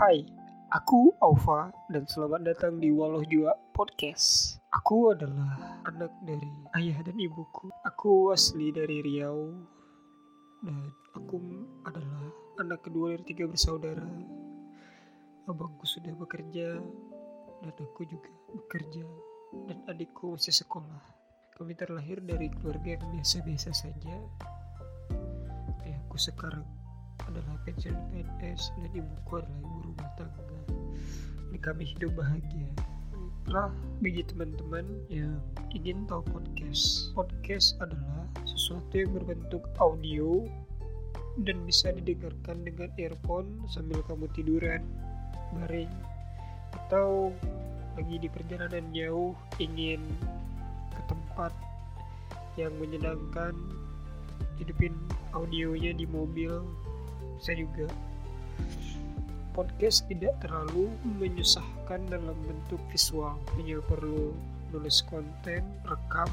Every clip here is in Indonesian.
Hai, aku Aufa dan selamat datang di Walau Jua Podcast. Aku adalah anak dari ayah dan ibuku. Aku asli dari Riau dan aku adalah anak kedua dari tiga bersaudara. Abangku sudah bekerja dan aku juga bekerja dan adikku masih sekolah. Kami terlahir dari keluarga yang biasa-biasa saja. Ayahku sekarang adalah pensiun PNS dan ibuku adalah ibu rumah tangga. Dan kami hidup bahagia. Lah, bagi teman-teman yang ingin tahu podcast, podcast adalah sesuatu yang berbentuk audio dan bisa didengarkan dengan earphone sambil kamu tiduran, baring, atau lagi di perjalanan jauh ingin ke tempat yang menyenangkan hidupin audionya di mobil saya juga. Podcast tidak terlalu menyusahkan dalam bentuk visual. Hanya perlu nulis konten rekam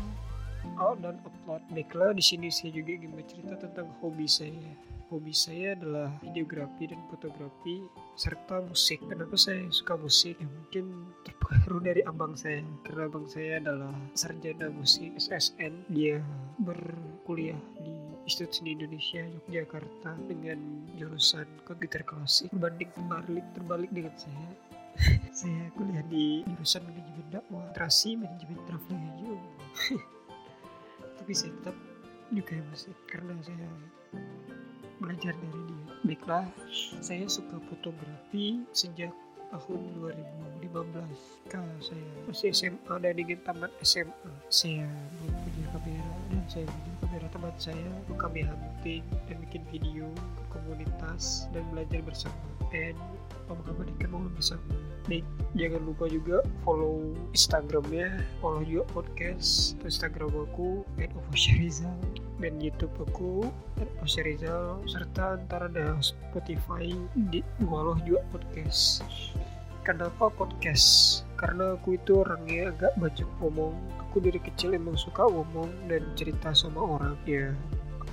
out dan upload. Baiklah di sini saya juga ingin bercerita tentang hobi saya. Hobi saya adalah videografi dan fotografi serta musik. Kenapa saya suka musik? Ya mungkin terpengaruh dari abang saya. Karena abang saya adalah sarjana musik SSN dia berkuliah di Institut Seni Indonesia Yogyakarta dengan jurusan gitar klasik. Berbanding terbalik terbalik dengan saya. Saya kuliah di jurusan manajemen dakwah terasi manajemen traveling aja tapi saya tetap juga musik karena saya belajar dari dia. Baiklah saya suka fotografi sejak tahun 2015 kalau saya masih SMA dan ingin tamat SMA saya belum punya kamera dan saya punya kamera teman saya kami hunting dan bikin video komunitas dan belajar bersama. Dan mengabadikan momen bersama Baik, jangan lupa juga follow Instagramnya, follow juga podcast Instagram aku @ofosyarizal dan YouTube aku @ofosyarizal serta antara ada Spotify di Walau juga podcast. Kenapa podcast? Karena aku itu orangnya agak banyak ngomong. Aku dari kecil emang suka ngomong dan cerita sama orang. Ya,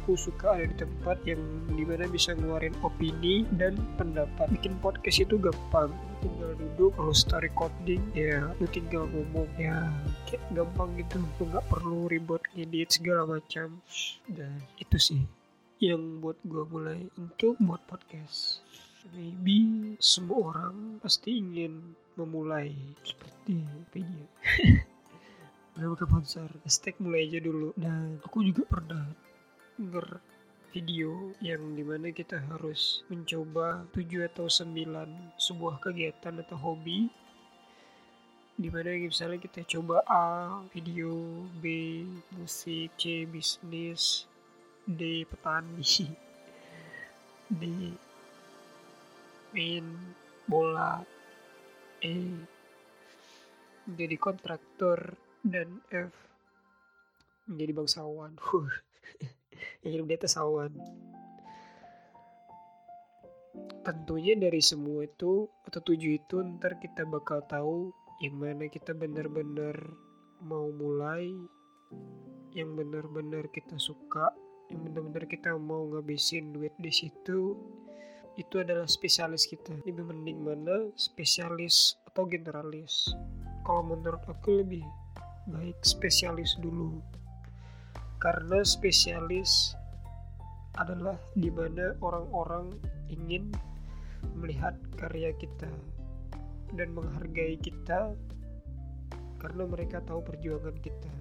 aku suka ada di tempat yang di mana bisa ngeluarin opini dan pendapat bikin podcast itu gampang tinggal duduk kalau start recording ya lu tinggal ngomong ya kayak gampang gitu. Nggak perlu ribet ngedit segala macam. Dan itu sih yang buat gue mulai untuk buat podcast. Maybe semua orang pasti ingin memulai seperti video Gak pakai sponsor. Hashtag mulai aja dulu. Dan aku juga pernah denger video yang di mana kita harus mencoba 7 atau 9 sebuah kegiatan atau hobi di mana misalnya kita coba A video B musik C bisnis D petani D main bola E jadi kontraktor dan F menjadi bangsawan yang hidup di atas awan. Tentunya dari semua itu atau tujuh itu ntar kita bakal tahu yang mana kita benar-benar mau mulai, yang benar-benar kita suka, yang benar-benar kita mau ngabisin duit di situ. Itu adalah spesialis kita. Lebih mending mana spesialis atau generalis. Kalau menurut aku lebih baik spesialis dulu karena spesialis adalah di mana orang-orang ingin melihat karya kita dan menghargai kita karena mereka tahu perjuangan kita.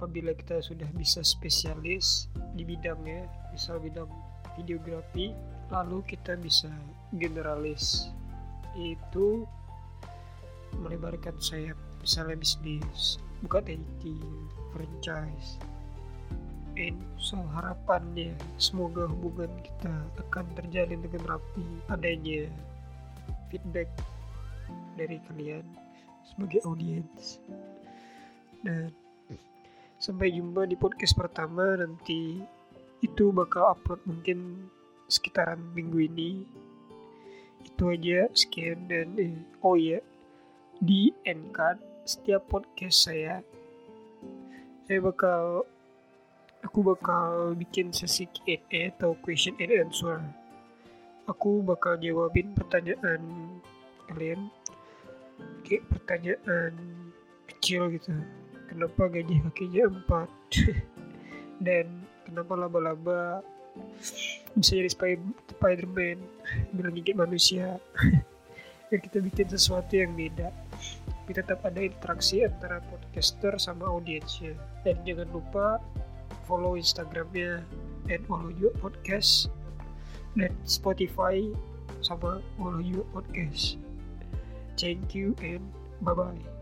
Apabila kita sudah bisa spesialis di bidangnya, misal bidang videografi, lalu kita bisa generalis, yaitu melebarkan sayap, misalnya bisnis, buka IT, franchise. And so harapannya semoga hubungan kita akan terjalin dengan rapi adanya feedback dari kalian sebagai audiens dan sampai jumpa di podcast pertama. Nanti itu bakal upload mungkin sekitaran minggu ini. Itu aja sekian. Dan eh, oh ya di endcard setiap podcast saya saya bakal aku bakal bikin sesi Q&A atau question and answer aku bakal jawabin pertanyaan kalian. Kayak pertanyaan kecil gitu. Kenapa gajah kakinya empat? Dan kenapa laba-laba bisa jadi Spiderman? Bilang gigit manusia. Ya kita bikin sesuatu yang beda. Tapi tetap ada interaksi antara podcaster sama audiensnya dan jangan lupa follow instagramnya juga podcast dan Spotify sama follow you podcast. Thank you and bye bye